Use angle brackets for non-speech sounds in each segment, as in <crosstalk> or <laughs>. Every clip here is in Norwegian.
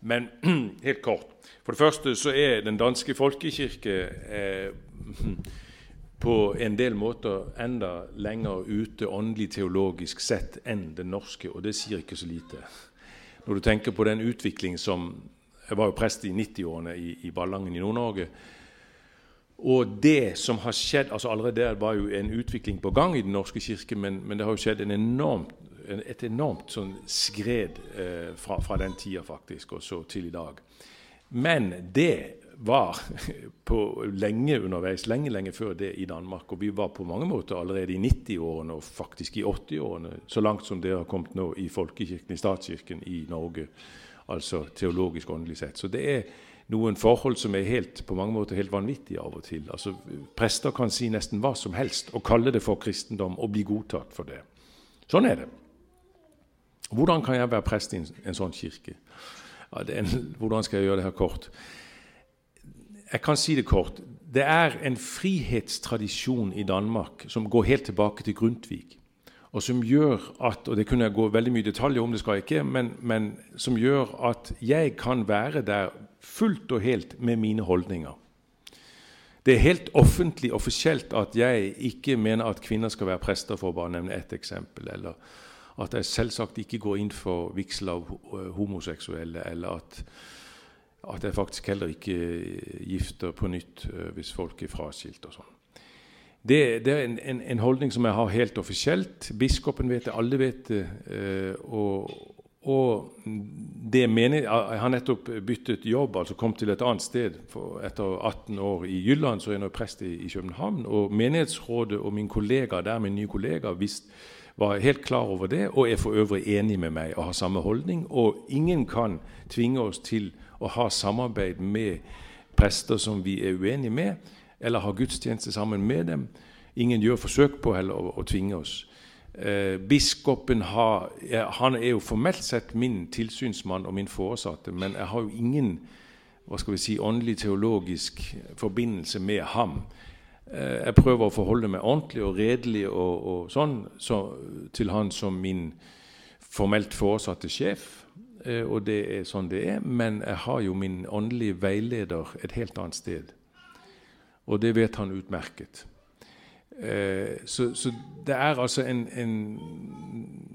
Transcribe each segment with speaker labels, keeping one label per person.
Speaker 1: Men <clears throat> helt kort. For det første så er den danske folkekirke eh, <clears throat> på en del måter enda lenger ute åndelig teologisk sett enn den norske, og det sier ikke så lite. Når du tenker på den utvikling som Jeg var jo prest i 90-årene i, i Ballangen i Nord-Norge. Og det som har skjedd altså Allerede der var jo en utvikling på gang i Den norske kirke, men, men det har jo skjedd en enormt, et enormt sånn skred eh, fra, fra, den tida faktisk, og så til i dag. Men det var <laughs> på lenge underveis, lenge lenge før det i Danmark. Og vi var på mange måter allerede i 90-årene og faktisk i 80-årene, så langt som det har kommet nå i folkekirken, i statskirken i Norge. Altså teologisk åndelig sett. Så det er noen forhold som er helt, på mange måter helt vanvittige av og til. Altså, Prester kan si nesten hva som helst og kalle det for kristendom og bli godtatt for det. Sånn er det. Hvordan kan jeg være prest i en, en sånn kirke? Ja, en, hvordan skal jeg gjøre det her kort? Jeg kan si det kort. Det er en frihetstradisjon i Danmark som går helt tilbake til Grundtvig. Og som gjør at og det kunne jeg gå veldig mye detaljer om, det skal jeg ikke, men, men som gjør at jeg kan være der fullt og helt med mine holdninger. Det er helt offentlig offisielt at jeg ikke mener at kvinner skal være prester, for å bare nevne ett eksempel. Eller at jeg selvsagt ikke går inn for vigsel av homoseksuelle. Eller at at jeg faktisk heller ikke eh, gifter på nytt eh, hvis folk er fraskilt og sånn. Det, det, er en, en, en, holdning som jeg har helt offisielt. Biskopen vet det, alle vet det. Eh, og, og det mener, Jeg har nettopp byttet jobb, altså kom til et annet sted. For etter 18 år i Jylland så er jeg nå prest i, i, København. Og Menighetsrådet og min kollega der, min nye kollega visst, var helt klar over det og er for øvrig enig med meg og har samme holdning. Og ingen kan tvinge oss til å ha samarbeid med prester som vi er uenige med, eller ha gudstjeneste sammen med dem. Ingen gjør forsøk på heller å, å tvinge oss. Eh, biskopen har, han er jo formelt sett min tilsynsmann og min foresatte, men jeg har jo ingen hva skal vi si, åndelig teologisk forbindelse med ham. Eh, jeg prøver å forholde meg ordentlig og redelig og, og sånn så, til han som min formelt foresatte sjef. Eh, og det er sånn det er. Men jeg har jo min åndelige veileder et helt annet sted. Og det vet han utmerket. Eh, så, så det er altså en, en,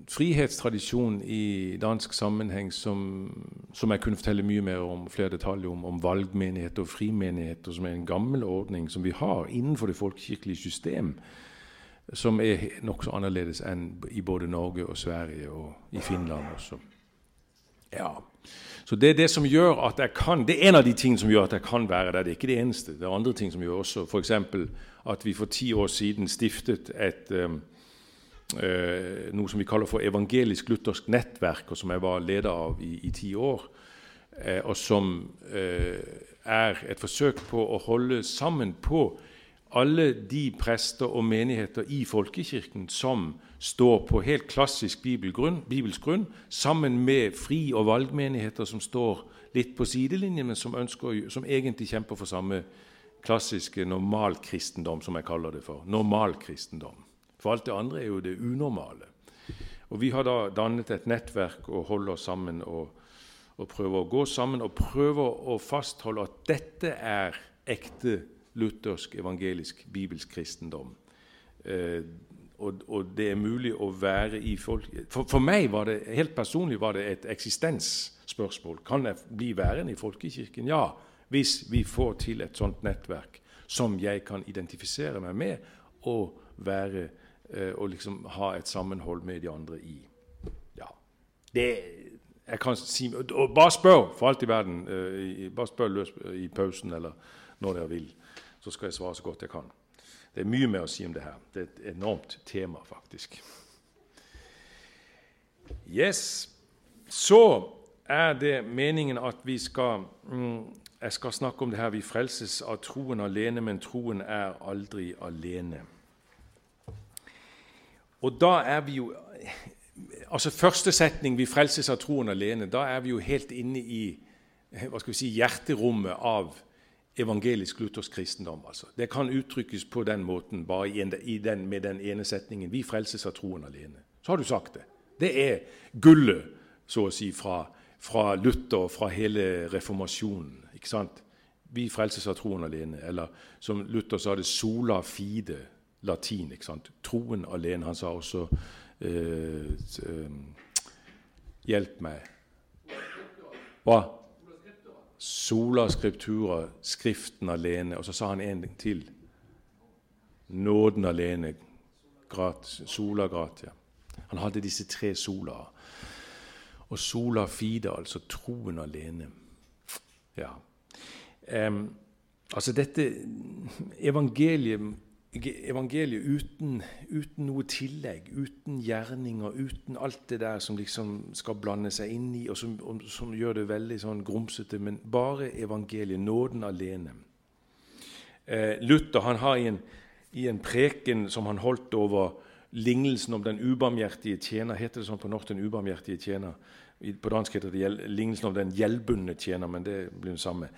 Speaker 1: frihetstradisjon i dansk sammenheng som, som, jeg kunne fortelle mye mer om, flere detaljer om, om valgmenigheter og frimenigheter, som er en gammel ordning som vi har innenfor det folkekirkelige system, som er nokså annerledes enn i både Norge og Sverige og i Finland også. Ja. Så det er det som gjør at jeg kan, det er en av de tingene som gjør at jeg kan være der. Det er ikke det eneste. Det er andre ting som gjør også f.eks. at vi for ti år siden stiftet et, um, uh, noe som vi kaller for evangelisk-luthersk nettverk, og som jeg var leder av i, i ti år. Uh, og som uh, er et forsøk på å holde sammen på alle de prester og menigheter i folkekirken som står på helt klassisk bibelgrunn, bibelsk grunn, sammen med fri- og valgmenigheter som står litt på sidelinjen, men som, ønsker, som egentlig kjemper for samme klassiske normalkristendom, som jeg kaller det for. Normalkristendom. For alt det andre er jo det unormale. Og Vi har da dannet et nettverk og holder oss sammen og, og prøver å gå sammen og prøver å fastholde at dette er ekte luthersk, evangelisk, bibelsk kristendom. Eh, og, og, det er mulig å være i folk for, for, meg var det helt personlig var det et eksistensspørsmål. Kan jeg bli værende i folkekirken? Ja, hvis vi får til et sånt nettverk som jeg kan identifisere meg med og være eh, og liksom ha et sammenhold med de andre i. Ja, det jeg kan si, og Bare spør, for alt i verden. Eh, bare spør løs i pausen eller når dere vil så skal jeg svare så godt jeg kan. Det er mye mer å si om det her. Det er et enormt tema, faktisk. Yes. Så er det meningen at vi skal mm, Jeg skal snakke om det her. Vi frelses av troen alene, men troen er aldri alene. Og da er vi jo Altså første setning 'Vi frelses av troen alene', da er vi jo helt inne i hva skal vi si, hjerterommet av evangelisk-luthersk kristendom. Altså. Det kan uttrykkes på den måten den, med den ene setningen 'Vi frelses av troen alene'. Så har du sagt det. Det er gullet, så å si, fra, fra Luther og fra hele reformasjonen. ikke sant? Vi frelses av troen alene. Eller som Luther sa det, sola fide, latin. ikke sant? Troen alene. Han sa også eh, eh, Hjelp meg. Hva? Sola skriptura, Skriften alene. Og så sa han en ting til. Nåden alene. Gratis, sola gratia. Han hadde disse tre solaer. Og sola fide, altså troen alene. Ja. Um, altså dette evangeliet, evangeliet uten, uten, noe tillegg, uten gjerninger, uten alt det der som liksom skal blande seg inn i, og som, og som gjør det veldig sånn grumsete, men bare evangeliet, nåden alene. Eh, Luther han har i en, i en preken som han holdt over lignelsen om den ubarmhjertige tjener. Heter det sånn på norsk 'den ubarmhjertige tjener'? På dansk heter det lignelsen om den gjeldbundne tjener, men det blir det samme.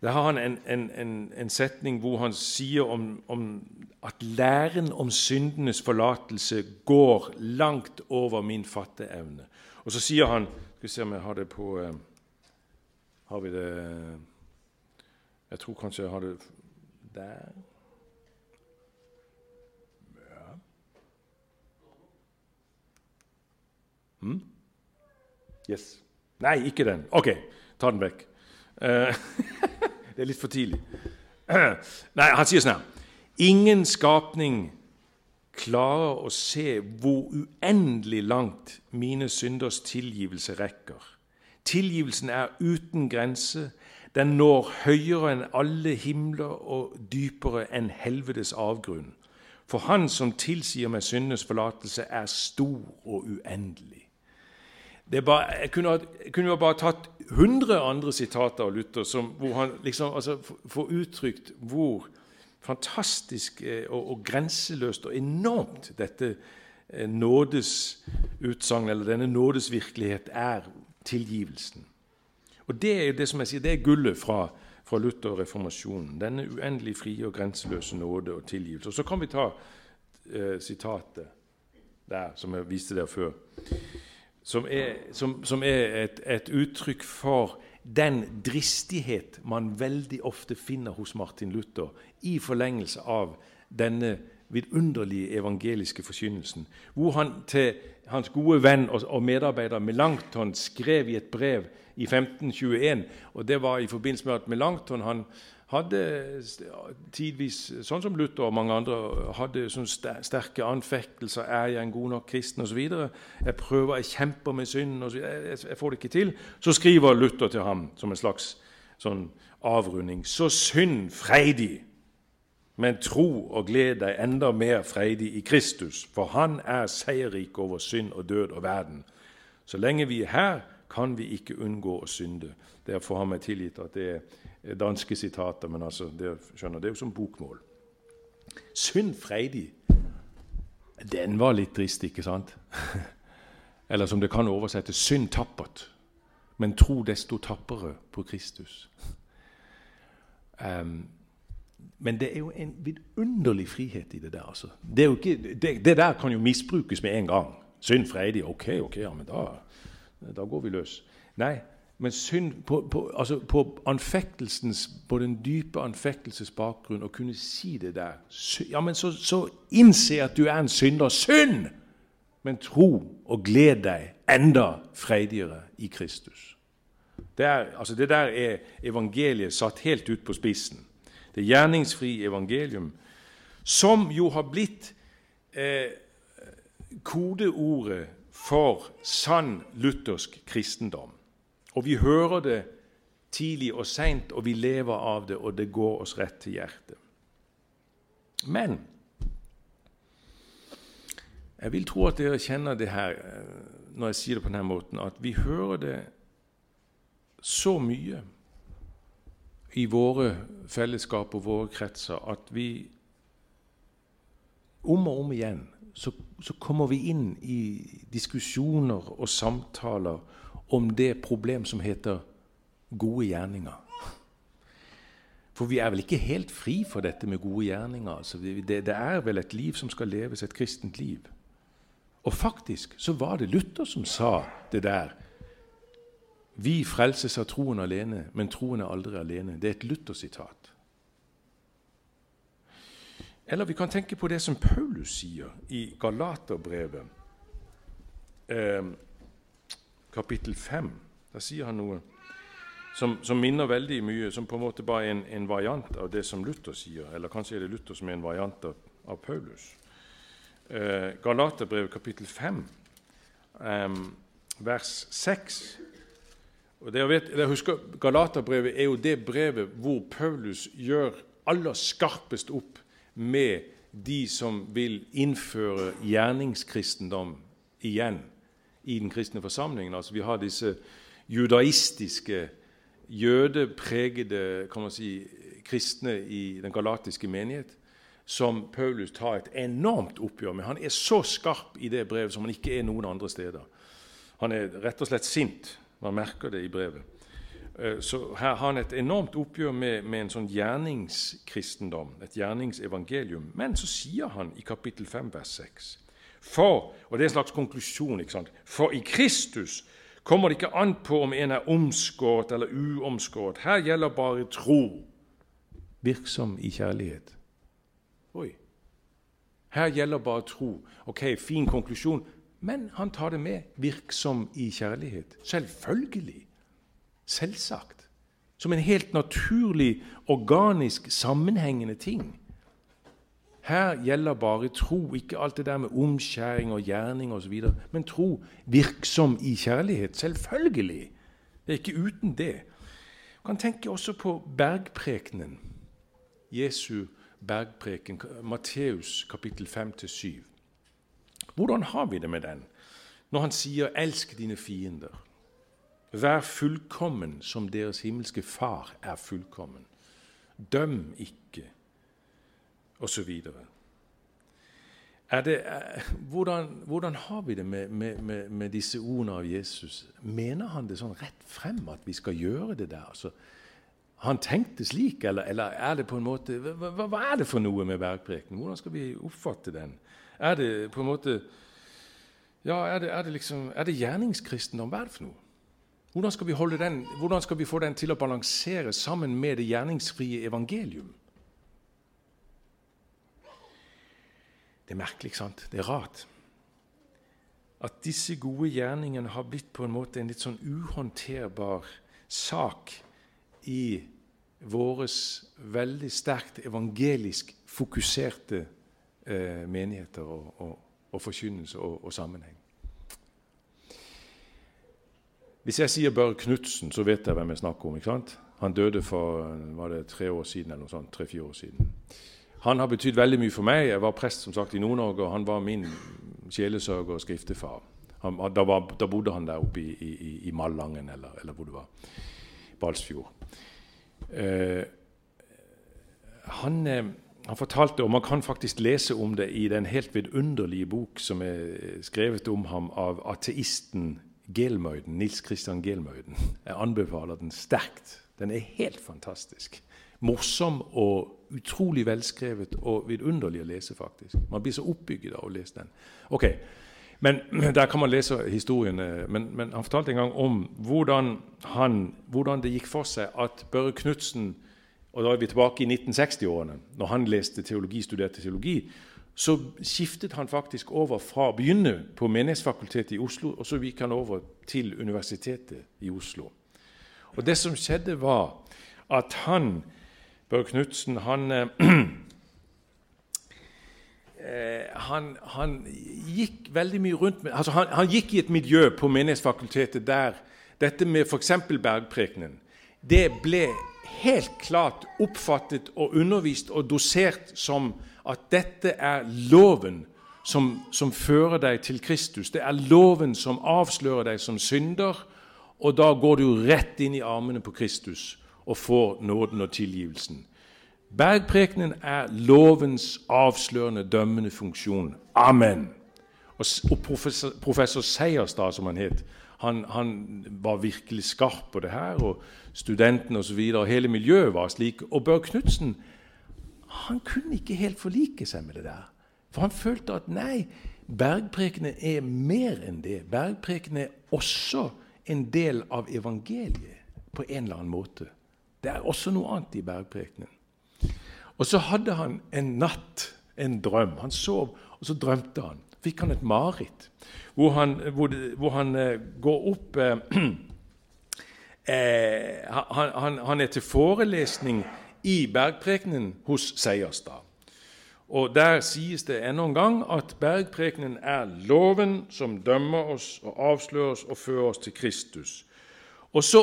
Speaker 1: Der har han en, en, en, en setning hvor han sier om, om, at læren om syndenes forlatelse går langt over min fatteevne. Og så sier han Skal vi se om jeg har det på uh, Har vi det Jeg tror kanskje jeg har det der. Hmm? Yes. Nei, ikke den. Ok, ta den vekk. Uh, <laughs> det er litt for tidlig. <clears throat> Nei, han sier sånn her Ingen skapning klarer å se hvor uendelig langt mine synders tilgivelse rekker. Tilgivelsen er uten grense. Den når høyere enn alle himler og dypere enn helvetes avgrunn. For Han som tilsier meg syndenes forlatelse, er stor og uendelig. Bare, jeg, kunne, jeg kunne jo bare tatt 100 andre sitater av Luther som, hvor han liksom, altså, får uttrykt hvor fantastisk eh, og, og, grenseløst og enormt dette nådesutsagnet, nådesutsagn, eller denne nådesvirkelighet, er tilgivelsen. Og Det er det som jeg sier, det er gullet fra, fra Luther og reformasjonen. Denne uendelig frie og grenseløse nåde og tilgivelse. Og Så kan vi ta eh, sitatet der, som jeg viste der før som er, som, som er et, et, uttrykk for den dristighet man veldig ofte finner hos Martin Luther i forlengelse av denne vidunderlige evangeliske forkynnelsen, hvor han til hans gode venn og, og medarbeider Melanchthon skrev i et brev i 1521, og det var i forbindelse med at Melanchthon han hadde tidvis, sånn som Luther og mange andre, hadde sterke anfektelser. Er jeg en god nok kristen? osv. Jeg prøver, jeg kjemper med synden, og jeg, jeg får det ikke til. Så skriver Luther til ham som en slags sånn avrunding. Så synd freidig, men tro og gled deg enda mer freidig i Kristus, for Han er seierrik over synd og død og verden. Så lenge vi er her, kan vi ikke unngå å synde. Derfor har vi tilgitt at det er danske sitater, men altså, det, skjønner, det er jo som bokmål. Synd freidig. Den var litt trist, ikke sant? <laughs> Eller som det kan oversettes synd tappert, men tro desto tappere på Kristus. Um, men det er jo en vidunderlig frihet i det der. altså. Det, ikke, det, det der kan jo misbrukes med en gang. Synd freidig. Ok, ok, ja, men da, da går vi løs. Nei, men synd på, på, altså på på den dype anfektelses bakgrunn, å kunne si det der Ja, men så, så innse at du er en synder. Synd! Men tro og gled deg enda freidigere i Kristus. Det, er, altså det der er evangeliet satt helt ut på spissen. Det gjerningsfrie evangelium, som jo har blitt eh, kodeordet for sann luthersk kristendom. Og vi hører det tidlig og seint, og vi lever av det, og det går oss rett til hjertet. Men jeg vil tro at dere kjenner det her eh, når jeg sier det på denne måten, at vi hører det så mye i våre fellesskap og våre kretser at vi om og om igjen så, så kommer vi inn i diskusjoner og samtaler om det problem som heter gode gjerninger. For vi er vel ikke helt fri for dette med gode gjerninger. Altså, det, det, er vel et liv som skal leves, et kristent liv. Og faktisk så var det Luther som sa det der. Vi frelses av troen alene, men troen er aldri alene. Det er et Luther-sitat. Eller vi kan tenke på det som Paulus sier i Galaterbrevet, eh, kapittel 5. Der sier han noe som, som, minner veldig mye, som på en måte bare er en, en, variant av det som Luther sier. Eller kanskje er det Luther som er en variant av, av Paulus. Eh, Galaterbrevet kapittel 5, eh, vers 6. Og dere, vet, dere husker, Galaterbrevet er jo det brevet hvor Paulus gjør aller skarpest opp med de som vil innføre gjerningskristendom igjen i den kristne forsamlingen. Altså Vi har disse judaistiske, jødepregede kan man si, kristne i den galatiske menighet, som Paulus tar et enormt oppgjør med. Han er så skarp i det brevet som han ikke er noen andre steder. Han er rett og slett sint. Man merker det i brevet. Eh, så her har han et enormt oppgjør med, med, en sånn gjerningskristendom, et gjerningsevangelium. Men så sier han i kapittel 5, vers 6 For, og det er en slags konklusjon, ikke sant? for i Kristus kommer det ikke an på om en er omskåret eller uomskåret. Her gjelder bare tro, virksom i kjærlighet. Oi. Her gjelder bare tro. Ok, fin konklusjon. Men han tar det med virksom i kjærlighet. Selvfølgelig. Selvsagt. Som en helt naturlig, organisk, sammenhengende ting. Her gjelder bare tro, ikke alt det der med omskjæring og gjerning osv. Men tro virksom i kjærlighet. Selvfølgelig. Det er ikke uten det. Du kan tenke også på bergprekenen. Jesu bergpreken, Matteus kapittel 5-7. Hvordan har vi det med den når han sier 'elsk dine fiender'? Vær fullkommen som deres himmelske Far er fullkommen. Døm ikke, osv. Hvordan, hvordan, har vi det med, med, med, med, disse ordene av Jesus? Mener han det sånn rett frem at vi skal gjøre det der? Altså, han tenkte slik, eller, eller, er det på en måte hva, hva, er det for noe med bergpreken? Hvordan skal vi oppfatte den? Er det på en måte Ja, er det, er det liksom, er det gjerningskristendom? Hva er det for noe? Hvordan skal, den, hvordan skal, vi få den til å balansere sammen med det gjerningsfrie evangelium? Det er merkelig, sant? Det er rart. At disse gode gjerningene har blitt på en måte en litt sånn uhåndterbar sak i våres veldig sterkt evangelisk fokuserte eh, menigheter og, og, og forkynnelse og, og, sammenheng. Hvis jeg sier Børre Knutsen, så vet jeg hvem jeg snakker om. ikke sant? Han døde for var det tre år siden, eller noe sånt, tre-fire år siden. Han har betydd veldig mye for meg. Jeg var prest som sagt i Nord-Norge, og han var min sjelesørger og skriftefar. Han, da, var, da, bodde han der oppe i, i, i Malangen, eller, eller, hvor det var. Balsfjord. Eh, han... Eh, han fortalte, og Man kan faktisk lese om det i den helt vidunderlige bok som er skrevet om ham av ateisten Gelmøyden, Nils Christian Gelmøyden. Jeg anbefaler den sterkt. Den er helt fantastisk. Morsom og utrolig velskrevet og vidunderlig å lese, faktisk. Man blir så oppbygget av å lese den. Ok, men <clears throat> Der kan man lese historiene. Men, men han fortalte en gang om hvordan, han, hvordan det gikk for seg at Børre Knutsen og da er vi tilbake i 1960-årene. Når han leste teologi, studerte teologi, så skiftet han faktisk over fra å begynne på Menighetsfakultetet i Oslo, og så gikk han over til Universitetet i Oslo. Og Det som skjedde, var at han, Børre Knutsen, han, <clears throat> eh, han, han gikk veldig mye rundt med, altså han, han, gikk i et miljø på Menighetsfakultetet der dette med f.eks. bergprekenen det ble helt klart oppfattet og undervist og dosert som at dette er loven som, som, fører deg til Kristus. Det er loven som avslører deg som synder, og da går du rett inn i armene på Kristus og får nåden og tilgivelsen. Bergprekenen er lovens avslørende, dømmende funksjon. Amen. Og, professor, professor Seierstad, som han het, han, han, var virkelig skarp på det her, og studentene osv. Hele miljøet var slik. Og Børre Knutsen han kunne ikke helt forlike seg med det der. For han følte at nei, bergprekene er mer enn det. Bergprekene er også en del av evangeliet på en eller annen måte. Det er også noe annet i bergprekenen. Og så hadde han en natt, en drøm. Han sov, og så drømte han. Fikk han et mareritt hvor han, hvor, hvor han eh, går opp eh, <clears throat> eh, han, han, han, er til forelesning i bergprekenen hos Seierstad. Og Der sies det ennå en gang at bergprekenen er loven som dømmer oss og avslører oss og fører oss til Kristus. Og så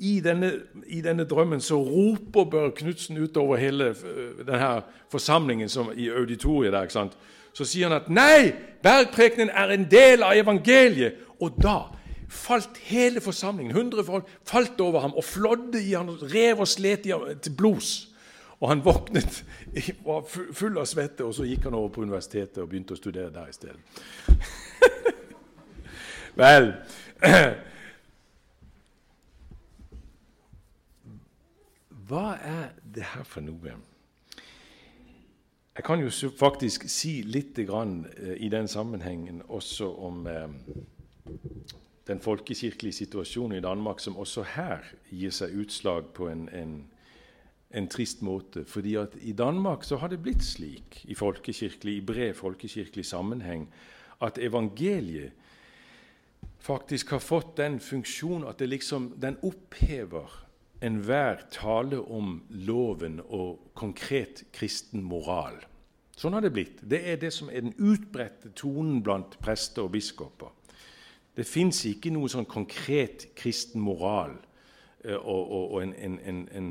Speaker 1: i denne, i denne, drømmen så roper Børre Knutsen utover hele eh, denne forsamlingen som, i auditoriet der. ikke sant? Så sier han at nei, bergprekenen er en del av evangeliet. Og da falt hele forsamlingen, 100 folk, falt over ham og flådde i ham, rev og slet i ham til blods. Og han våknet, <laughs> var full av svette, og så gikk han over på universitetet og begynte å studere der i stedet. <laughs> Vel <clears throat> Hva er det her for noe? Jeg kan jo faktisk si litt grann, eh, i den sammenhengen også om eh, den folkekirkelige situasjonen i Danmark, som også her gir seg utslag på en, en, en trist måte. Fordi at i Danmark så har det blitt slik, i, i bred folkekirkelig sammenheng, at evangeliet faktisk har fått den funksjon at det liksom, den opphever enhver tale om loven og konkret kristen moral. Sånn har det blitt. Det er det som er den utbredte tonen blant prester og biskoper. Det fins ikke noe sånn konkret kristen moral uh, og, og, og, en, en, en,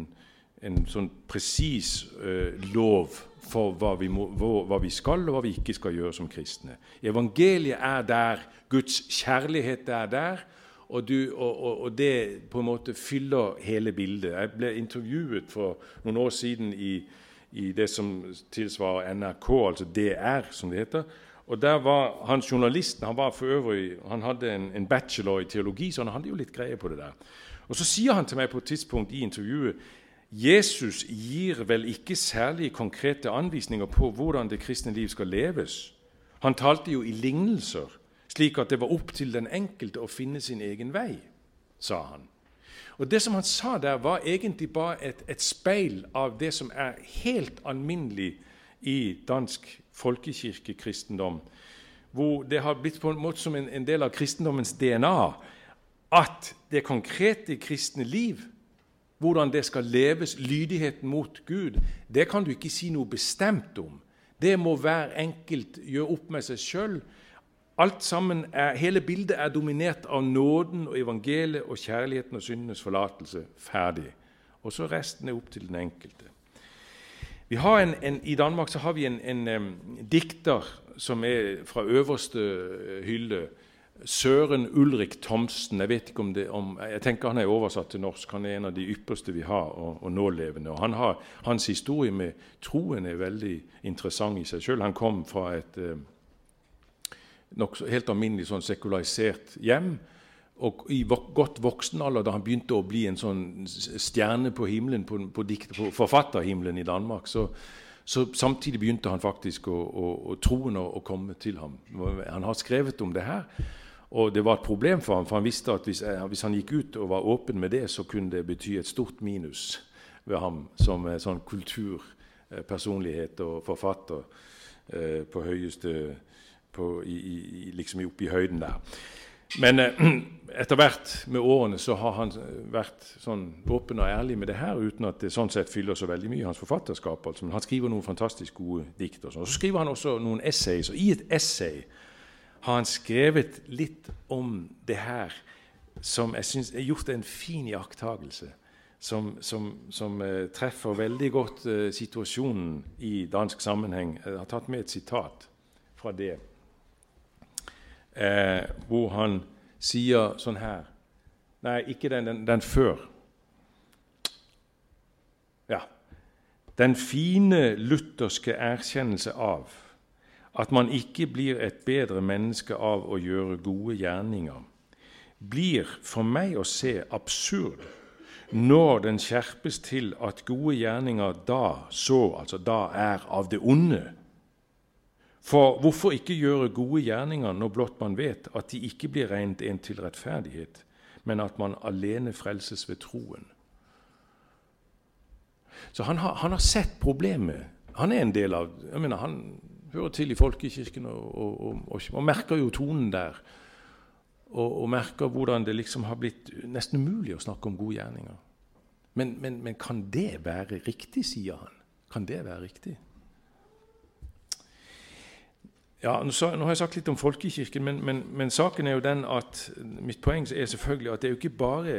Speaker 1: en sånn presis uh, lov for hva vi, må, hva vi, skal og hva vi ikke skal gjøre som kristne. Evangeliet er der, Guds kjærlighet er der, og, du, og, og, det på en måte fyller hele bildet. Jeg ble intervjuet for noen år siden i, i det som tilsvarer NRK, altså DR, som det heter. Og der var han Journalisten han var for øvrig, han hadde en, en, bachelor i teologi, så han hadde jo litt greie på det der. Og Så sier han til meg på et tidspunkt i intervjuet Jesus gir vel ikke særlig konkrete anvisninger på hvordan det kristne liv skal leves. Han talte jo i lignelser slik at det var opp til den enkelte å finne sin egen vei, sa han. Og Det som han sa der, var egentlig bare et, et speil av det som er helt alminnelig i dansk folkekirkekristendom, hvor det har blitt på en måte som en, en del av kristendommens DNA at det konkrete kristne liv, hvordan det skal leves, lydigheten mot Gud, det kan du ikke si noe bestemt om. Det må hver enkelt gjøre opp med seg sjøl Alt sammen er, Hele bildet er dominert av nåden og evangeliet og kjærligheten og syndenes forlatelse. Ferdig. Og så resten er opp til den enkelte. En, en, I Danmark har vi en, en dikter som er fra øverste uh, hylle. Søren Ulrik Thomsen. Jeg vet ikke om det, om, jeg tenker han er oversatt til norsk. Han er en av de ypperste vi har, og, og nålevende. Og han har, hans historie med troen er veldig interessant i seg sjøl. Han kom fra et nok helt alminnelig sånn sekularisert hjem. Og i godt voksen alder, da han begynte å bli en sånn stjerne på himmelen, på, på, på forfatterhimmelen i Danmark, så, så, samtidig begynte han faktisk å, å, å troen å, komme til ham. Han har skrevet om det her. Og det var et problem for ham, for han visste at hvis, hvis han gikk ut og var åpen med det, så kunne det bety et stort minus ved ham som sånn kulturpersonlighet og forfatter eh, på høyeste på, i, i, liksom oppe i høyden der. Men eh, <clears throat> etter hvert med årene så har han vært sånn åpen og ærlig med det her, uten at det sånn sett fyller så veldig mye hans forfatterskap. Altså. Men han skriver noen fantastisk gode dikt. Og, sånn. og så skriver han også noen essays. Og i et essay har han skrevet litt om det her som jeg syns er gjort en fin iakttagelse. Som, som, som eh, treffer veldig godt eh, situasjonen i dansk sammenheng. Jeg har tatt med et sitat fra det eh, hvor han sier sånn her Nei, ikke den, den, den før. Ja. Den fine lutherske erkjennelse av at man ikke blir et bedre menneske av å gjøre gode gjerninger, blir for meg å se absurd når den skjerpes til at gode gjerninger da så, altså da er av det onde, for hvorfor ikke gjøre gode gjerninger når blott man vet at de ikke blir regnet en til rettferdighet? men at man alene frelses ved troen. Så han har, han har sett problemet. Han er en del av jeg mener, Han hører til i folkekirken og, og, og, og merker jo tonen der. Og, merker hvordan det liksom har blitt nesten umulig å snakke om gode gjerninger. Men, men, men kan det være riktig, sier han. Kan det være riktig? Ja, nå, har jeg sagt litt om folkekirken, men, men, men, saken er jo den at mitt poeng er selvfølgelig at det er jo ikke bare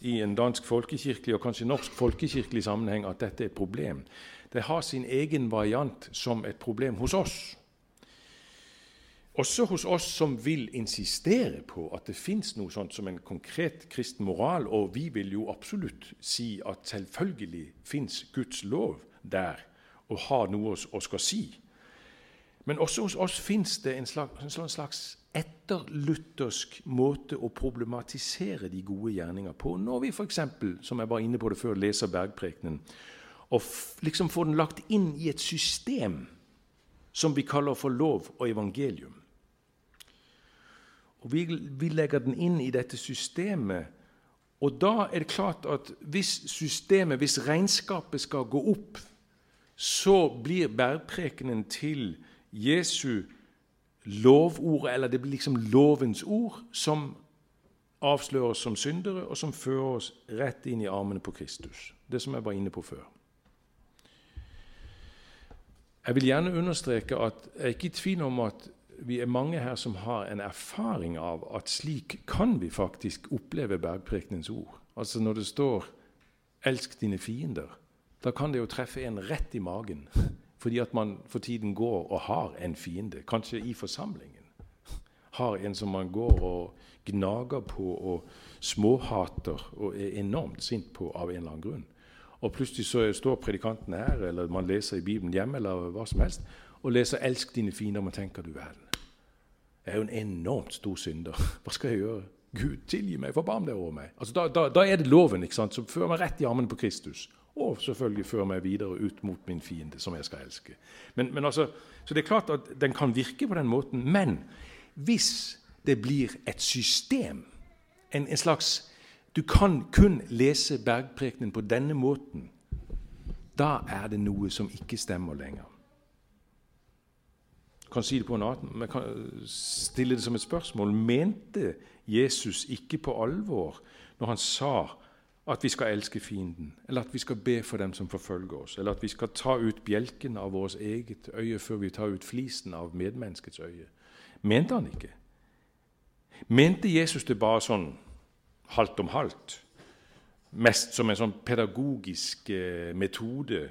Speaker 1: i en dansk folkekirkelig og kanskje norsk folkekirkelig sammenheng at dette er et problem. Det har sin egen variant som et problem hos oss. Også hos oss som vil insistere på at det fins noe sånt som en konkret kristen moral, og vi vil jo absolutt si at selvfølgelig fins Guds lov der og har noe å skal si. Men også hos oss fins det en slags, en slags etterluthersk måte å problematisere de gode gjerninger på. Når vi f.eks., som jeg var inne på det før, leser Bergprekenen, og liksom får den lagt inn i et system som vi kaller for lov og evangelium. Og vi, vi legger den inn i dette systemet, og da er det klart at hvis systemet, hvis regnskapet skal gå opp, så blir bærprekenen til Jesu lovord, eller det blir liksom lovens ord, som avslører oss som syndere, og som fører oss rett inn i armene på Kristus. Det som jeg var inne på før. Jeg vil gjerne understreke at jeg er ikke i tvil om at vi er mange her som har en erfaring av at slik kan vi faktisk oppleve bergprekenens ord. Altså Når det står 'elsk dine fiender', da kan det jo treffe en rett i magen. Fordi at man for tiden går og har en fiende, kanskje i forsamlingen. Har en som man går og gnager på og småhater og er enormt sint på av en eller annen grunn. Og plutselig så står predikanten her, eller man leser i Bibelen hjemme, eller hva som helst, og leser 'Elsk dine fiender', man tenker du verden. Jeg er jo en enormt stor synder. Hva skal jeg gjøre? Gud, tilgi meg, forbarm deg over meg. Altså, da, da, da, er det loven ikke sant, som fører meg rett i armene på Kristus og selvfølgelig føre meg videre ut mot min fiende, som jeg skal elske. Men, men altså, så det er klart at den kan virke på den måten. Men hvis det blir et system, en, en slags Du kan kun lese bergprekenen på denne måten. Da er det noe som ikke stemmer lenger. Jeg kan si det på en annen, men kan stille det som et spørsmål. Mente Jesus ikke på alvor når han sa at vi skal elske fienden, eller at vi skal be for dem som forfølger oss, eller at vi skal ta ut bjelken av vårt eget øye før vi tar ut flisen av medmenneskets øye. Mente han ikke? Mente Jesus det bare sånn halvt om halvt? Mest som en sånn pedagogisk eh, metode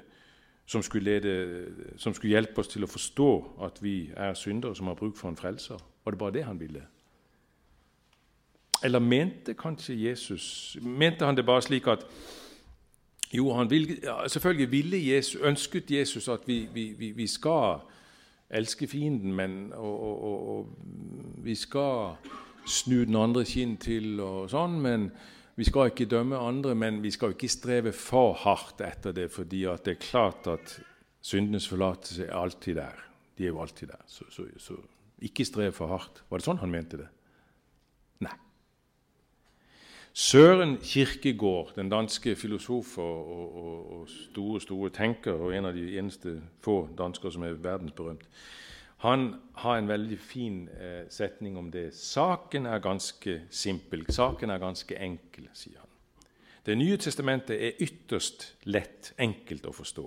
Speaker 1: som skulle, lede, som skulle hjelpe oss til å forstå at vi er syndere som har bruk for en frelser? Var det bare det han ville? Eller mente kanskje Jesus Mente han det bare slik at Jo, han vil, ja, selvfølgelig ville Jesus, ønsket Jesus at vi, vi, vi skal elske fienden, men, og, og, og, vi skal snu den andre kinn til og sånn, men vi skal ikke dømme andre, men vi skal ikke streve for hardt etter det, fordi det er klart at syndenes forlatelse er alltid der. De er jo alltid der. Så, så, så ikke strev for hardt. Var det sånn han mente det? Søren Kirkegård, den danske filosof og, og, og, store store tenker, og en av de eneste få dansker som er verdensberømt, han har en veldig fin eh, setning om det. Saken er ganske simpel. Saken er ganske enkel, sier han. Det nye testamentet er ytterst lett, enkelt å forstå.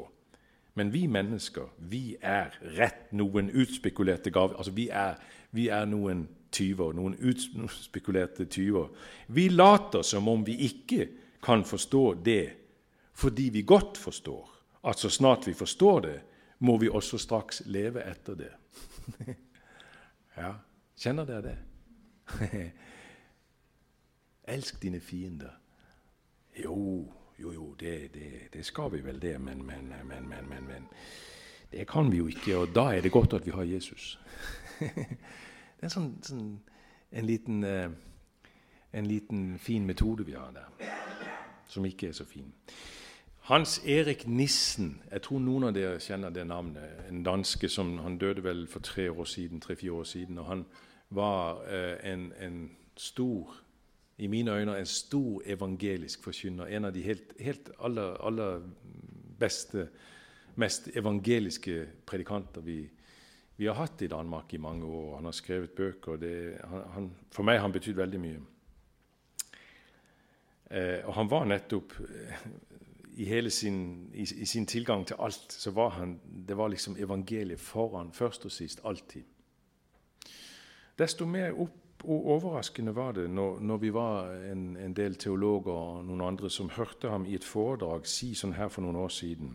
Speaker 1: Men vi mennesker, vi er rett noen utspekulerte gaver. Altså, vi er, vi er noen tyver, noen utspekulerte tyver. Vi later som om vi ikke kan forstå det, fordi vi godt forstår at så snart vi forstår det, må vi også straks leve etter det. <laughs> ja, kjenner dere det? <laughs> Elsk dine fiender. Jo, jo, jo, det, det, det skal vi vel, det, men, men, men, men, men, men. Det kan vi jo ikke, og da er det godt at vi har Jesus. <laughs> Det er en, sånn, sånn, en, liten, eh, en liten fin metode vi har der, som ikke er så fin. Hans Erik Nissen, jeg tror noen av dere kjenner det navnet. En danske som han døde vel for tre år siden, tre-fire år siden. og Han var eh, en, en, stor i mine øyne en stor evangelisk forkynner. En av de helt, helt aller, aller, beste, mest evangeliske predikanter vi, vi, har hatt i Danmark i mange år. Han har skrevet bøker. Det, han, han, for meg har han betydd veldig mye. Eh, og han var nettopp eh, i, hele sin, i, i, sin tilgang til alt så var han, det var liksom evangeliet foran først og sist, alltid. Desto mer opp og overraskende var det når, når vi var en, en, del teologer og noen andre som hørte ham i et foredrag si sånn her for noen år siden.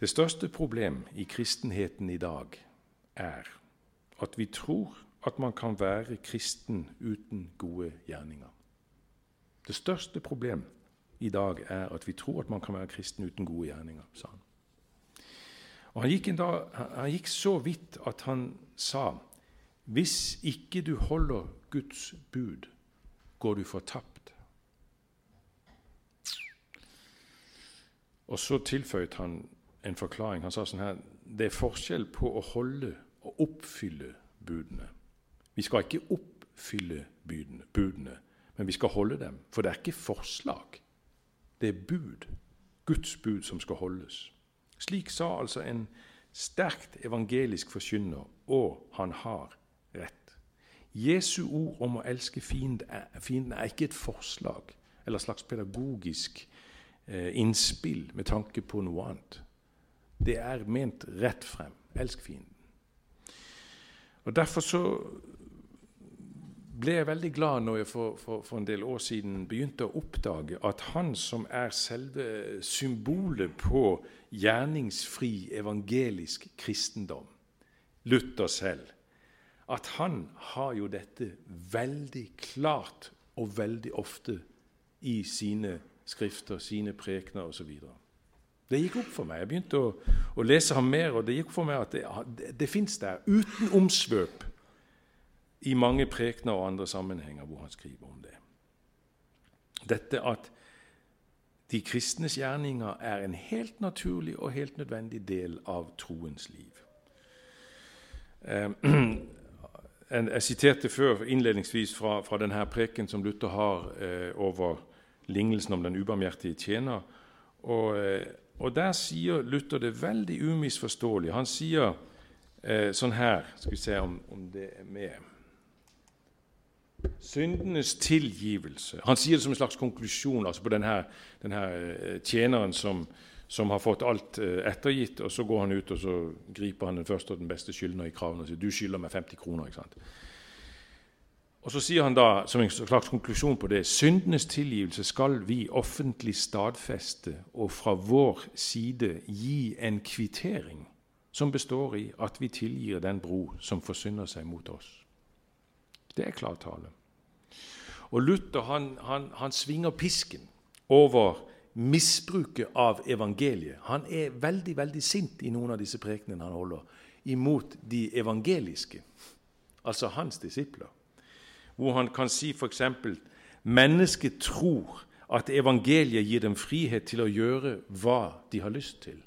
Speaker 1: Det største problem i kristenheten i dag er at vi tror at man kan være kristen uten gode gjerninger. Det største problem i dag er at vi tror at man kan være kristen uten gode gjerninger, sa han. Og han gikk, dag, han gikk så vidt at han sa hvis ikke du holder Guds bud, går du fortapt. Og så tilføyet han en forklaring. Han sa sånn her Det er forskjell på å holde og oppfylle budene. Vi skal ikke oppfylle budene, men vi skal holde dem. For det er ikke forslag. Det er bud. Guds bud som skal holdes. Slik sa altså en sterkt evangelisk forkynner, og han har rett. Jesu ord om å elske fienden er ikke et forslag eller et slags pedagogisk eh, innspill med tanke på noe annet. Det er ment rett frem. Elsk fienden. Og Derfor så ble jeg veldig glad når jeg for, for, for, en del år siden begynte å oppdage at han som er selve symbolet på gjerningsfri evangelisk kristendom, Luther selv, at han har jo dette veldig klart og veldig ofte i sine skrifter, sine prekener osv. Det gikk opp for meg. Jeg begynte å, å, lese ham mer, og det gikk opp for meg at det, det, det fins der, uten omsvøp, i mange prekener og andre sammenhenger hvor han skriver om det. Dette at de kristnes gjerninger er en helt naturlig og helt nødvendig del av troens liv. Eh, <clears throat> Jeg siterte før innledningsvis fra, fra denne preken som Luther har eh, over lignelsen om den ubarmhjertige tjener. Og, eh, og, Der sier Luther det veldig umisforståelig. Han sier eh, sånn her Skal vi se om, om det er med Syndenes tilgivelse. Han sier det som en slags konklusjon altså på denne, denne eh, tjeneren som, som har fått alt eh, ettergitt, og så går han ut og så griper han den første og den beste skyldner i kraven og sier 'du skylder meg 50 kroner'. ikke sant? Og Så sier han da, som en slags konklusjon på det, syndenes tilgivelse skal vi offentlig stadfeste og fra vår side gi en kvittering som består i at vi tilgir den bro som forsynder seg mot oss. Det er klartale. Og Luther han, han, han svinger pisken over misbruket av evangeliet. Han er veldig veldig sint i noen av disse prekenene han holder, imot de evangeliske, altså hans disipler. Hvor han kan si f.eks.: Mennesket tror at evangeliet gir dem frihet til å gjøre hva de har lyst til.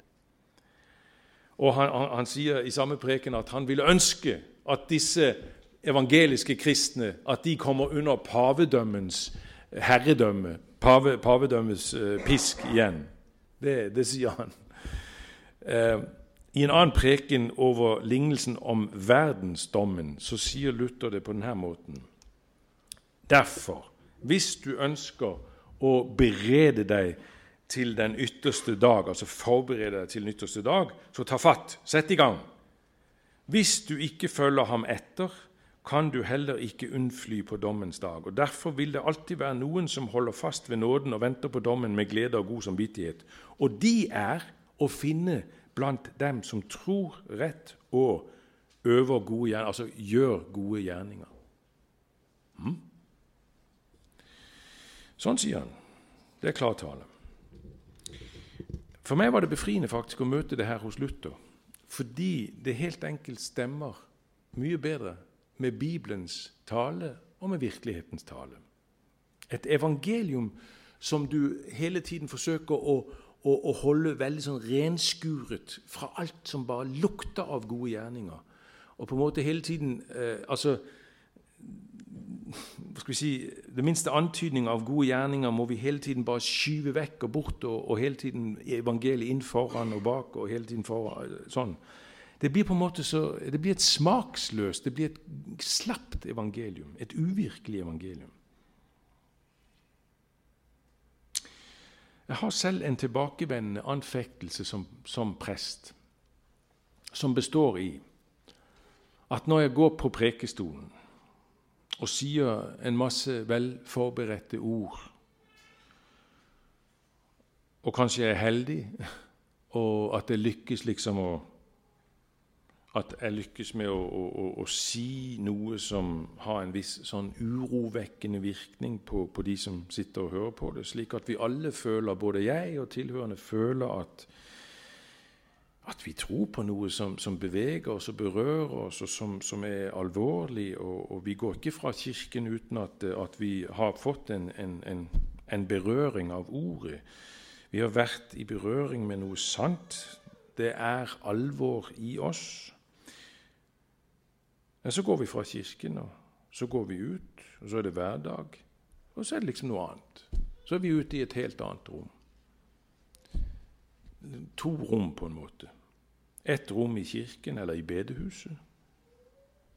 Speaker 1: Og han, han, han sier i samme preken at han ville ønske at disse evangeliske kristne at de kommer under pavedømmens herredømme pave, pavedømmets uh, pisk igjen. Det, det sier han. Uh, I en annen preken over lignelsen om verdensdommen så sier Luther det på denne måten. Derfor, hvis du ønsker å berede deg til den ytterste dag, altså forberede deg til den ytterste dag, så ta fatt, sett i gang. Hvis du ikke følger ham etter, kan du heller ikke unnfly på dommens dag. Og Derfor vil det alltid være noen som holder fast ved nåden og venter på dommen med glede og god samvittighet. Og de er å finne blant dem som tror rett og øver gode gjerninger, altså gjør gode gjerninger. Sånn sier han. Det er klartale. For meg var det befriende faktisk å møte det her hos Luther, fordi det helt enkelt stemmer mye bedre med Bibelens tale og med virkelighetens tale. Et evangelium som du hele tiden forsøker å, å, å holde veldig sånn renskuret fra alt som bare lukter av gode gjerninger. Og på en måte hele tiden eh, Altså si, det minste antydning av gode gjerninger må vi hele tiden bare skyve vekk og bort, og, og hele tiden evangeliet inn foran og bak. og hele tiden foran, sånn. Det blir på en måte så, det blir et smaksløst, det blir et slapt evangelium. Et uvirkelig evangelium. Jeg har selv en tilbakevendende anfektelse som, som prest, som består i at når jeg går på prekestolen og sier en masse velforberedte ord, og kanskje jeg er heldig, og at jeg lykkes liksom å at jeg lykkes med å, å, å, si noe som har en viss sånn urovekkende virkning på, på, de som sitter og hører på det, slik at vi alle føler, både jeg og tilhørende, føler at at vi tror på noe som, som beveger oss og berører oss, og som, som er alvorlig. Og, og, vi går ikke fra Kirken uten at, at vi har fått en, en, en, en, berøring av ordet. Vi har vært i berøring med noe sant. Det er alvor i oss. Men så går vi fra Kirken, og så går vi ut, og så er det hverdag. Og så er det liksom noe annet. Så er vi ute i et helt annet rom to rom, på en måte. Ett rom i kirken eller i bedehuset,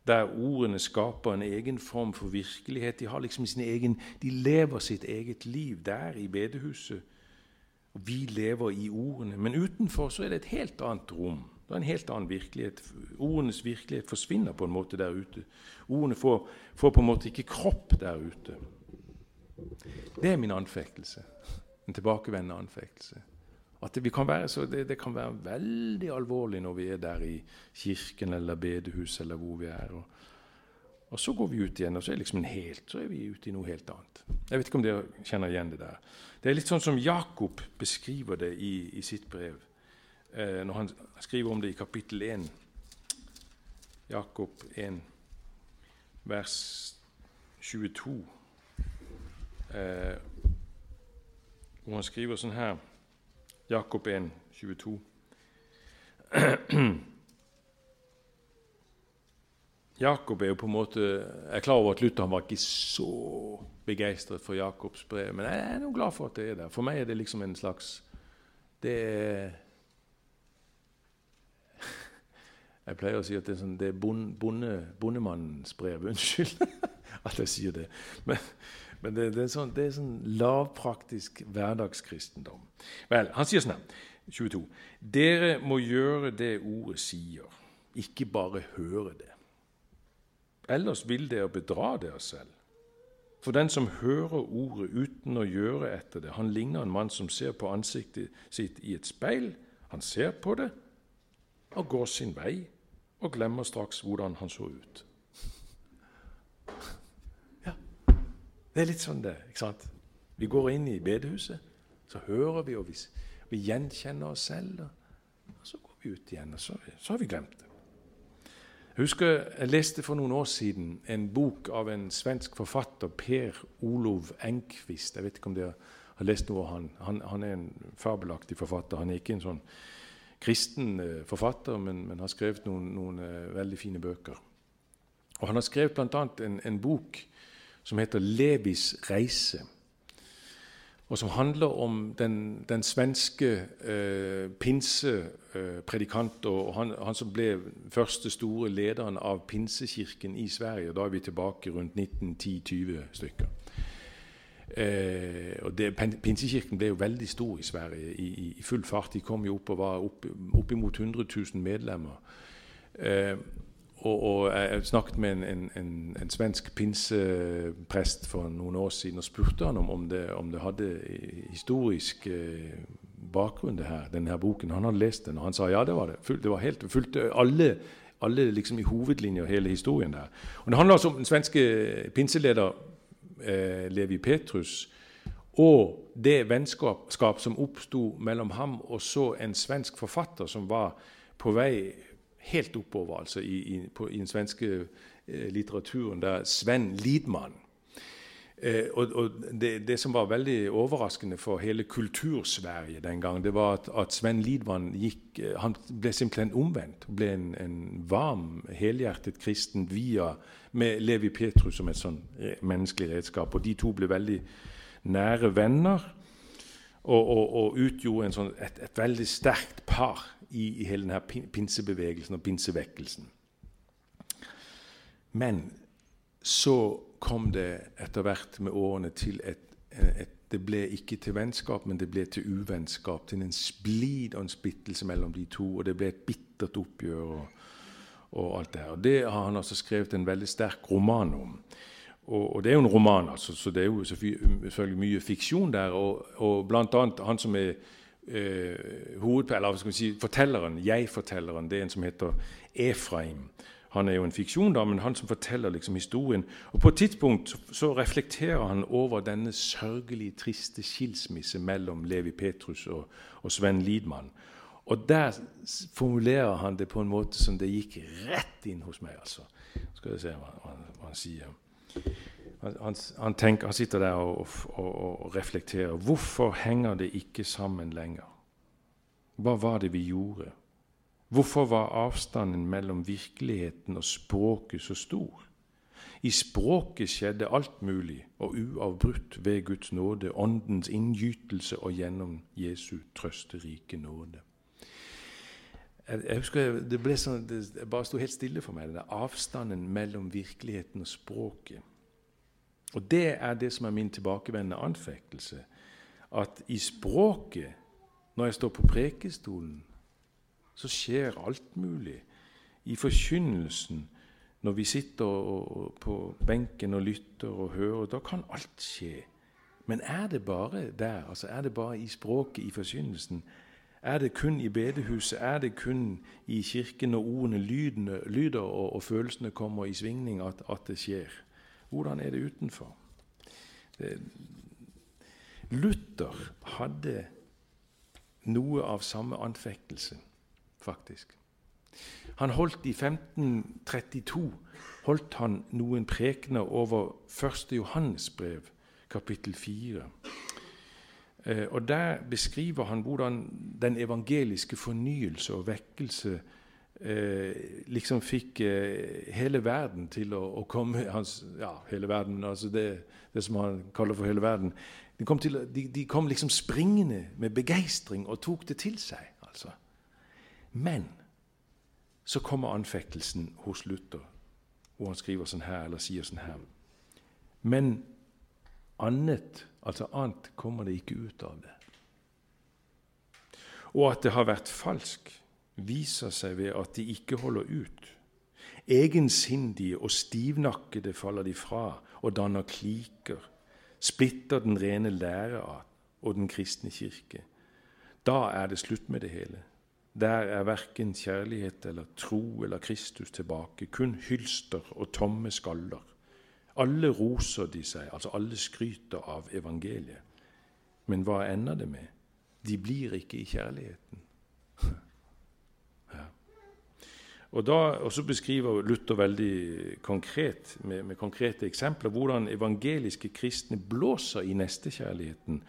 Speaker 1: der ordene skaper en egen form for virkelighet. De, har liksom sin egen, de lever sitt eget liv der i bedehuset. Og vi lever i ordene. Men utenfor så er det et helt annet rom. Det er en helt annen virkelighet. Ordenes virkelighet forsvinner på en måte der ute. Ordene får, får på en måte ikke kropp der ute. Det er min anfektelse. En tilbakevendende anfektelse. At det kan, så, det, det, kan være veldig alvorlig når vi er der i kirken eller bedehuset eller hvor vi er. Og, og, så går vi ut igjen, og så er, liksom helt, så er vi ute i noe helt annet. Jeg vet ikke om dere kjenner igjen det der. Det er litt sånn som Jakob beskriver det i, i sitt brev, eh, når han skriver om det i kapittel 1. Jakob 1, vers 22, eh, hvor han skriver sånn her Jakob 1, 22. Jakob er jo på en måte Jeg er klar over at Luther var ikke så begeistret for Jakobs brev, men jeg er nå glad for at det er der. For meg er det liksom en slags Det er Jeg pleier å si at det er, sånn, det er bonde, bondemannens brev. Unnskyld <laughs> at jeg sier det. Men, men det, det, er sånn, det, er sånn, lavpraktisk hverdagskristendom. Vel, Han sier sånn her, 22.: Dere må gjøre det ordet sier, ikke bare høre det. Ellers vil dere bedra dere selv. For den som hører ordet uten å gjøre etter det, han ligner en mann som ser på ansiktet sitt i et speil. Han ser på det og går sin vei og glemmer straks hvordan han så ut. Det er litt sånn det. ikke sant? Vi går inn i bedehuset, så hører vi, og vi, vi gjenkjenner oss selv. Og så går vi ut igjen, og så, så, har vi glemt det. Jeg husker jeg leste for noen år siden en bok av en svensk forfatter, Per Olov Enquist. Jeg vet ikke om dere har lest noe av han. han. Han er en fabelaktig forfatter. Han er ikke en sånn kristen eh, forfatter, men, men har skrevet noen, noen uh, veldig fine bøker. Og Han har skrevet bl.a. En, en bok som heter 'Levis reise', og som handler om den, den svenske eh, pinsepredikant og han, han, som ble første store lederen av pinsekirken i Sverige. Da er vi tilbake rundt 1910-20 stykker. Eh, og det, Pinsekirken ble jo veldig stor i Sverige i, i, i full fart. De kom jo opp og var opp, oppimot 100 000 medlemmer. Eh, og, og, jeg snakket med en, en, en, en, svensk pinseprest for noen år siden og spurte han om, om, det, om det, hadde historisk eh, bakgrunn, det her, denne boken. Han hadde lest den, og han sa ja, det var det. det var helt, fulgte alle, alle liksom i hovedlinjer hele historien der. Og Det handler altså om den svenske pinseleder eh, Levi Petrus og det vennskap som oppsto mellom ham og så en svensk forfatter som var på vei helt oppover altså i, i, på, i den svenske eh, litteraturen, der Sven Lidman. Eh, og, og det, det, som var veldig overraskende for hele Kultur-Sverige den gang, det var at, at Sven Lidman gikk, eh, han ble simpelthen omvendt. Ble en, en varm, helhjertet kristen via med Levi Petrus som et sånn menneskelig redskap. Og de to ble veldig nære venner og, og, og utgjorde sånn, et, et, veldig sterkt par i, i hele denne pinsebevegelsen og pinsevekkelsen. Men så kom det etter hvert med årene til et, et, Det ble ikke til vennskap, men det ble til uvennskap. Til en splid og en splittelse mellom de to. Og det ble et bittert oppgjør og, og alt det her. Og Det har han altså skrevet en veldig sterk roman om. Og, og det er jo en roman, altså, så det er jo selvfølgelig mye fiksjon der. Og, og blant annet han som er hoved, eller skal vi si, fortelleren, jeg-fortelleren, det er en som heter Efraim. Han er jo en fiksjon, da, men han som forteller liksom historien. Og På et tidspunkt så, reflekterer han over denne sørgelige, triste skilsmisse mellom Levi Petrus og, og Sven Lidman. Og der formulerer han det på en måte som det gikk rett inn hos meg. altså. Skal vi se hva, hva, hva han sier. Han, han, tenker, han sitter der og, og, og, reflekterer. Hvorfor henger det ikke sammen lenger? Hva var det vi gjorde? Hvorfor var avstanden mellom virkeligheten og språket så stor? I språket skjedde alt mulig og uavbrutt ved Guds nåde, Åndens inngytelse og gjennom Jesu trøsterike nåde. Jeg husker Det ble sånn, det bare sto helt stille for meg, den avstanden mellom virkeligheten og språket. Og Det er det som er min tilbakevendende anfektelse. At i språket, når jeg står på prekestolen, så skjer alt mulig. I forkynnelsen, når vi sitter på benken og lytter og hører, da kan alt skje. Men er det bare der? altså Er det bare i språket, i forkynnelsen? Er det kun i bedehuset? Er det kun i kirken når ordene lydene, lyder og, og, følelsene kommer i svingning, at, at, det skjer? Hvordan er det utenfor? Luther hadde noe av samme anfektelse faktisk. Han holdt I 1532 holdt han noen prekener over 1. Johannes brev, kapittel 4. Eh, og Der beskriver han hvordan den evangeliske fornyelse og vekkelse eh, liksom fikk eh, hele verden til å, å komme hans, Ja, hele verden, altså det, det, som han kaller for hele verden. De kom, til, de, de kom liksom springende med begeistring og tok det til seg. altså. Men så kommer anfektelsen hos Luther, hvor han skriver sånn her, eller sier sånn her. Men annet, altså annet, kommer det ikke ut av det. Og at det har vært falsk, viser seg ved at de ikke holder ut. Egensindige og stivnakkede faller de fra og danner kliker, splitter den rene lære av og den kristne kirke. Da er det slutt med det hele. Der er verken kjærlighet eller tro eller Kristus tilbake, kun hylster og tomme skaller. Alle roser de seg, altså alle skryter av evangeliet. Men hva ender det med? De blir ikke i kjærligheten. ja. Og, da, så beskriver Luther veldig konkret, med, med konkrete eksempler, hvordan evangeliske kristne blåser i nestekjærligheten.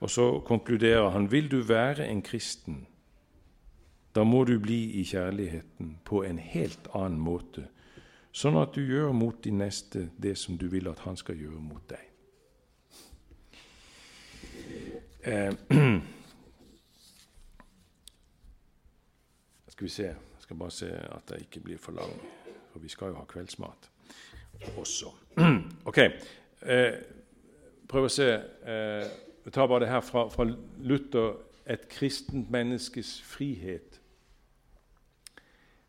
Speaker 1: Og så konkluderer han vil du være en kristen da må du bli i kjærligheten på en helt annen måte, sånn at du gjør mot din neste det som du vil at han skal gjøre mot deg. Eh, <clears throat> skal vi se skal bare se at jeg ikke blir for lang, for vi skal jo ha kveldsmat også. <clears throat> Ok. Eh, prøv å se. Vi jeg tar bare det her fra, fra Luther et kristent menneskes frihet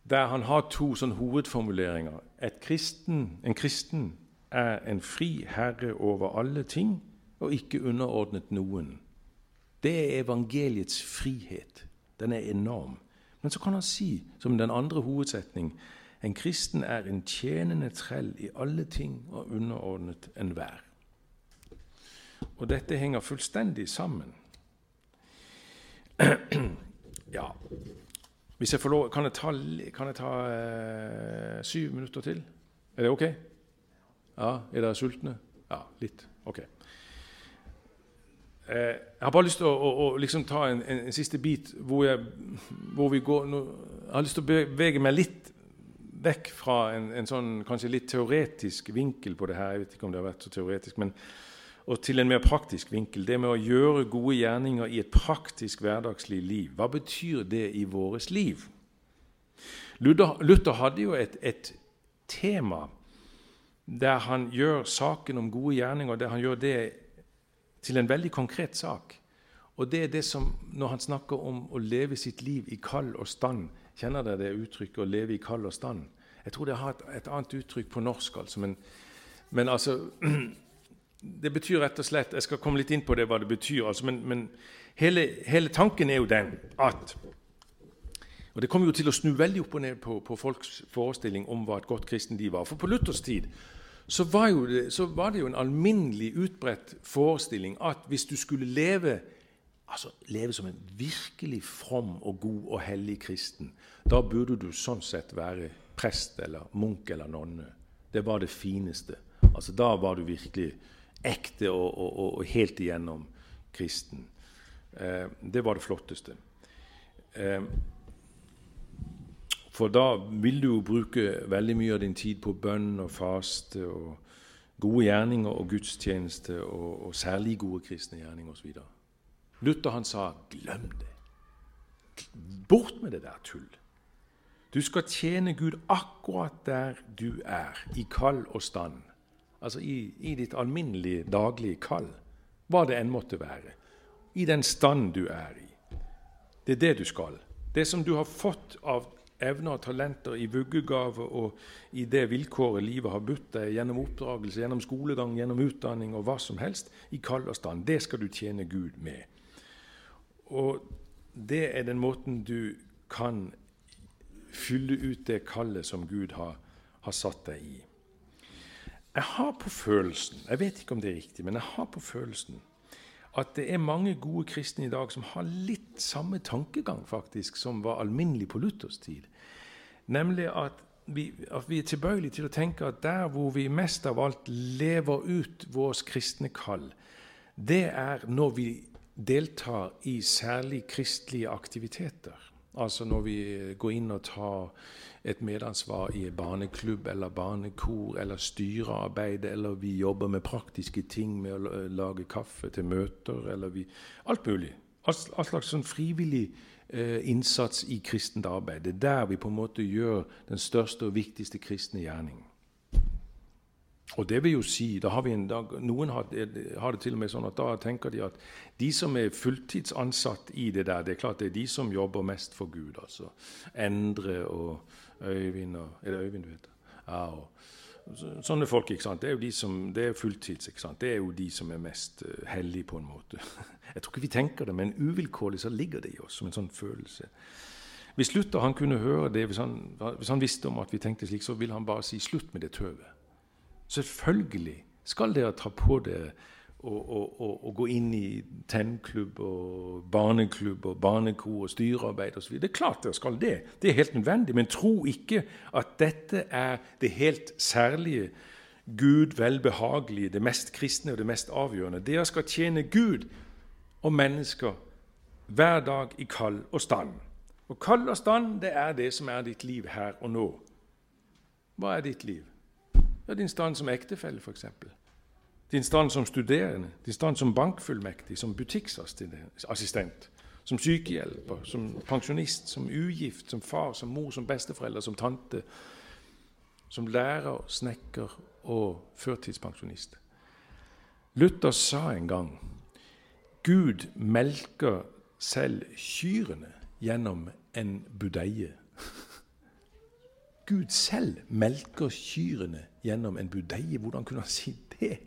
Speaker 1: der han har to sånn hovedformuleringer. Kristen, en kristen er en fri herre over alle ting og ikke underordnet noen. Det er evangeliets frihet. Den er enorm. Men så kan han si, som den andre hovedsetning, en kristen er en tjenende trell i alle ting og underordnet enhver. Og dette henger fullstendig sammen. <clears throat> Ja, hvis jeg får lov, Kan jeg ta, kan jeg ta eh, syv minutter til? Er det ok? Ja, Er dere sultne? Ja, litt. Ok. Eh, jeg har bare lyst til å, å, å liksom ta en, en, en, siste bit hvor, jeg, hvor vi går nå, Jeg har lyst til å bevege meg litt vekk fra en, en, sånn kanskje litt teoretisk vinkel på det her. Jeg vet ikke om det har vært så teoretisk, men og til en mer praktisk vinkel. Det med å gjøre gode gjerninger i et praktisk hverdagslig liv. Hva betyr det i vårt liv? Luther, Luther hadde jo et, et, tema der han gjør saken om gode gjerninger der han gjør det til en veldig konkret sak. Og det er det som, Når han snakker om å leve sitt liv i kald og stand Kjenner dere det uttrykket 'å leve i kald og stand'? Jeg tror det har et, et annet uttrykk på norsk, altså, men, men altså <clears throat> Det betyr rett og slett Jeg skal komme litt inn på det, hva det betyr. Altså, men, men hele, hele, tanken er jo den at Og det kommer jo til å snu veldig opp og ned på, på folks forestilling om hva et godt kristenliv var. For på Luthers tid så var, det, så var det jo en alminnelig utbredt forestilling at hvis du skulle leve altså leve som en virkelig from og god og hellig kristen, da burde du sånn sett være prest eller munk eller nonne. Det var det fineste. Altså Da var du virkelig ekte og, og, og helt igjennom kristen. Eh, det var det flotteste. Eh, for da vil du jo bruke veldig mye av din tid på bønn og faste og gode gjerninger og gudstjeneste og, og særlig gode kristne gjerninger osv. Luther han sa 'glem det'. Bort med det der tull. Du skal tjene Gud akkurat der du er, i kall og stand. Altså i, i ditt alminnelige, daglige kall, hva det enn måtte være. I den stand du er i. Det er det du skal. Det som du har fått av evner og talenter i vuggegave og i det vilkåret livet har budt deg, gjennom oppdragelse, gjennom skolegang, gjennom utdanning og hva som helst, i kall. Det skal du tjene Gud med. Og det er den måten du kan fylle ut det kallet som Gud har, har satt deg i. Jeg har på følelsen, jeg vet ikke om det er riktig, men jeg har på følelsen at det er mange gode kristne i dag som har litt samme tankegang faktisk som var alminnelig på Luthers tid. Nemlig at vi, at vi er tilbøyelige til å tenke at der hvor vi mest av alt lever ut vårt kristne kall, det er når vi deltar i særlig kristelige aktiviteter. Altså når vi går inn og tar et medansvar i barneklubb eller barnekor eller styrearbeid, eller vi jobber med praktiske ting med å lage kaffe til møter, eller vi Alt mulig. Alt slags sånn frivillig eh, innsats i kristent arbeid. Det er der vi på en måte gjør den største og viktigste kristne gjerningen. Og det vil jo si, da har vi en da, Noen har, har, det til og med sånn at da tenker de at de som er fulltidsansatt i det der, det er klart det er de som jobber mest for Gud. altså Endre og Øyvind og Er det Øyvind du heter? Ja, og Sånne folk ikke sant? det er jo de som, det er fulltids. ikke sant? Det er jo de som er mest uh, hellige, på en måte. <laughs> Jeg tror ikke vi tenker det, men uvilkårlig så ligger det i oss som en sånn følelse. Hvis Luther han kunne høre det, hvis han, hvis han visste om at vi tenkte slik, så ville han bare si slutt med det tøvet. Selvfølgelig skal dere ta på dere å gå inn i tennklubb og barneklubb og barnekor og styrearbeid osv. Det er klart dere skal det. Det er helt nødvendig. Men tro ikke at dette er det helt særlige, Gud velbehagelige, det mest kristne og det mest avgjørende. Dere skal tjene Gud og mennesker hver dag i kall og stand. Og kall og stand, det er det som er ditt liv her og nå. Hva er ditt liv? Ja, din stand som ektefelle, f.eks. Din stand som studerende, din stand som bankfullmektig, som butikksassistent, som sykehjelper, som pensjonist, som ugift, som far, som mor, som besteforelder, som tante, som lærer, snekker og førtidspensjonist. Luther sa en gang Gud melker selv kyrne gjennom en budeie. Gud selv melker kyrne gjennom en budeie. Hvordan kunne han si det?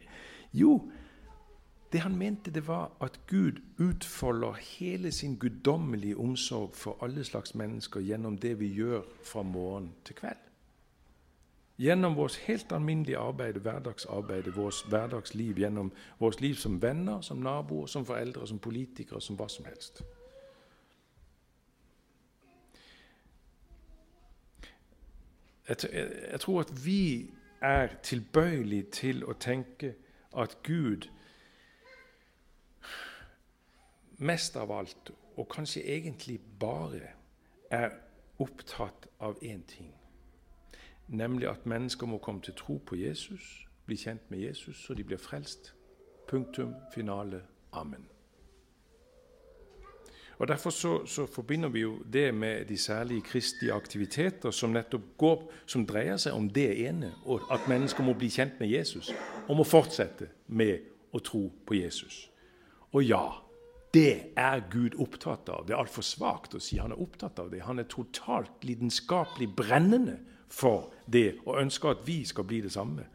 Speaker 1: Jo, det han mente, det var at Gud utfolder hele sin guddommelige omsorg for alle slags mennesker gjennom det vi gjør fra morgen til kveld. Gjennom vårt helt alminnelige arbeid, hverdagsarbeid, vårt hverdagsliv, gjennom vårt liv som venner, som naboer, som foreldre, som politikere, som hva som helst. Jeg, jeg, tror at vi er tilbøyelige til å tenke at Gud mest av alt, og kanskje egentlig bare, er opptatt av én ting. Nemlig at mennesker må komme til tro på Jesus, bli kjent med Jesus, så de blir frelst. Punktum finale. Amen. Og Derfor så, så, forbinder vi jo det med de særlige kristelige aktiviteter som nettopp går, som dreier seg om det ene, og at mennesker må bli kjent med Jesus og må fortsette med å tro på Jesus. Og ja, det er Gud opptatt av. Det er altfor svakt å si han er opptatt av det. Han er totalt lidenskapelig brennende for det og ønsker at vi skal bli det samme.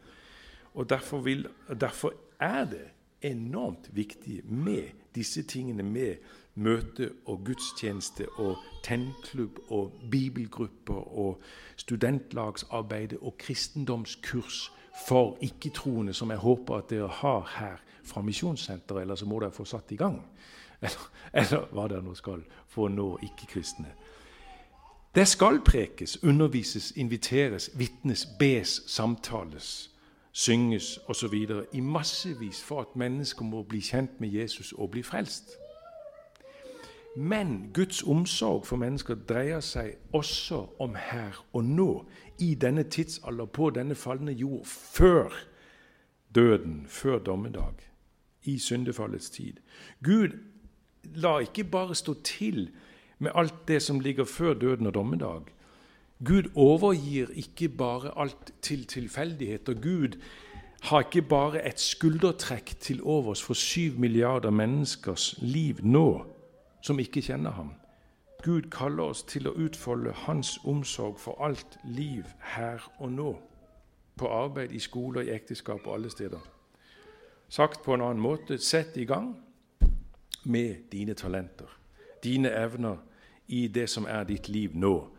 Speaker 1: Og Derfor, vil, derfor er det enormt viktig med disse tingene med møte og gudstjeneste og tennklubb og bibelgrupper og studentlagsarbeid og kristendomskurs for ikke-troende, som jeg håper at dere har her fra Misjonssenteret, eller så må dere få satt i gang. Eller, eller hva dere nå skal for å nå ikke-kristne. Det skal prekes, undervises, inviteres, vitnes, bes, samtales, synges osv. i massevis for at mennesker må bli kjent med Jesus og bli frelst. Men Guds omsorg for mennesker dreier seg også om her og nå, i denne tidsalder, på denne falne jord, før døden, før dommedag, i syndefallets tid. Gud la ikke bare stå til med alt det som ligger før døden og dommedag. Gud overgir ikke bare alt til tilfeldigheter. Gud har ikke bare et skuldertrekk til overs for syv milliarder menneskers liv nå som ikke kjenner ham. Gud kaller oss til å utfolde Hans omsorg for alt liv her og nå. På arbeid, i skole, i ekteskap og alle steder. Sagt på en annen måte sett i gang med dine talenter, dine evner, i det som er ditt liv nå.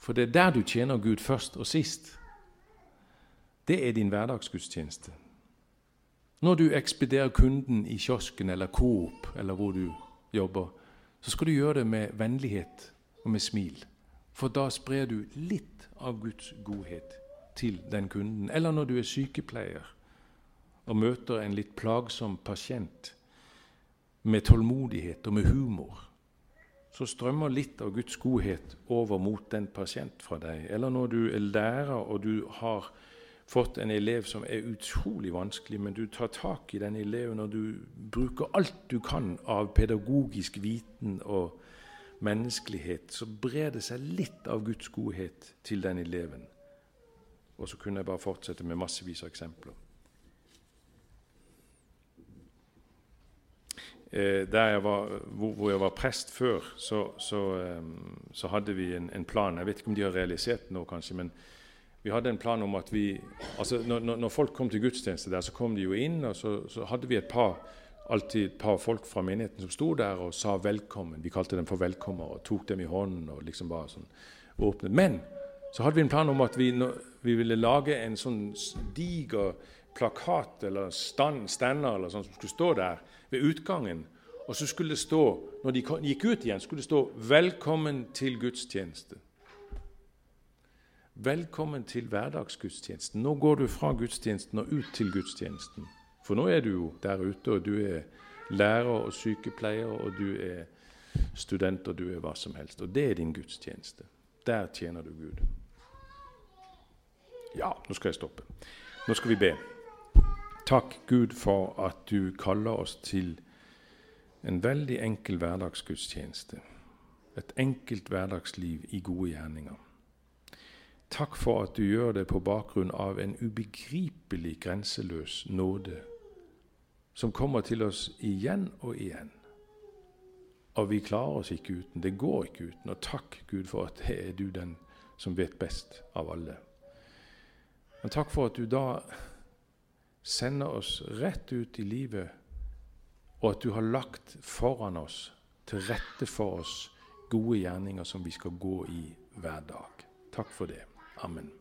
Speaker 1: For det er der du tjener Gud først og sist. Det er din hverdagsgudstjeneste. Når du ekspederer kunden i kiosken eller Coop eller hvor du jobber, så skal du gjøre det med vennlighet og med smil. For da sprer du litt av Guds godhet til den kunden. Eller når du er sykepleier og møter en litt plagsom pasient med tålmodighet og med humor, så strømmer litt av Guds godhet over mot den pasient fra deg. Eller når du er lærer og du har fått en elev som er utrolig vanskelig, men du tar tak i den eleven og du bruker alt du kan av pedagogisk viten og menneskelighet, så brer det seg litt av Guds godhet til den eleven. Og så kunne jeg bare fortsette med massevis av eksempler. Eh, der jeg var, hvor, jeg var prest før, så, så, eh, så hadde vi en, en, plan. Jeg vet ikke om de har realisert den nå, kanskje, men vi hadde en plan om at vi altså når, når, folk kom til gudstjeneste der, så kom de jo inn, og så, så hadde vi et par, alltid et par folk fra menigheten som sto der og sa velkommen. Vi kalte dem for velkommer og tok dem i hånden og liksom bare sånn åpnet. Men så hadde vi en plan om at vi, vi ville lage en sånn diger plakat eller stand, stander eller sånn som skulle stå der ved utgangen. Og så skulle det stå, når de gikk ut igjen, skulle det stå 'Velkommen til gudstjeneste'. Velkommen til hverdagsgudstjenesten. Nå går du fra gudstjenesten og ut til gudstjenesten. For nå er du jo der ute, og du er lærer og sykepleier, og du er student, og du er hva som helst. Og det er din gudstjeneste. Der tjener du Gud. Ja, nå skal jeg stoppe. Nå skal vi be. Takk, Gud, for at du kaller oss til en veldig enkel hverdagsgudstjeneste. Et enkelt hverdagsliv i gode gjerninger. Takk for at du gjør det på bakgrunn av en ubegripelig grenseløs nåde som kommer til oss igjen og igjen. Og vi klarer oss ikke uten. Det går ikke uten. Og takk, Gud, for at det er du den som vet best av alle. Men takk for at du da sender oss rett ut i livet, og at du har lagt foran oss, til rette for oss, gode gjerninger som vi skal gå i hver dag. Takk for det. Amen.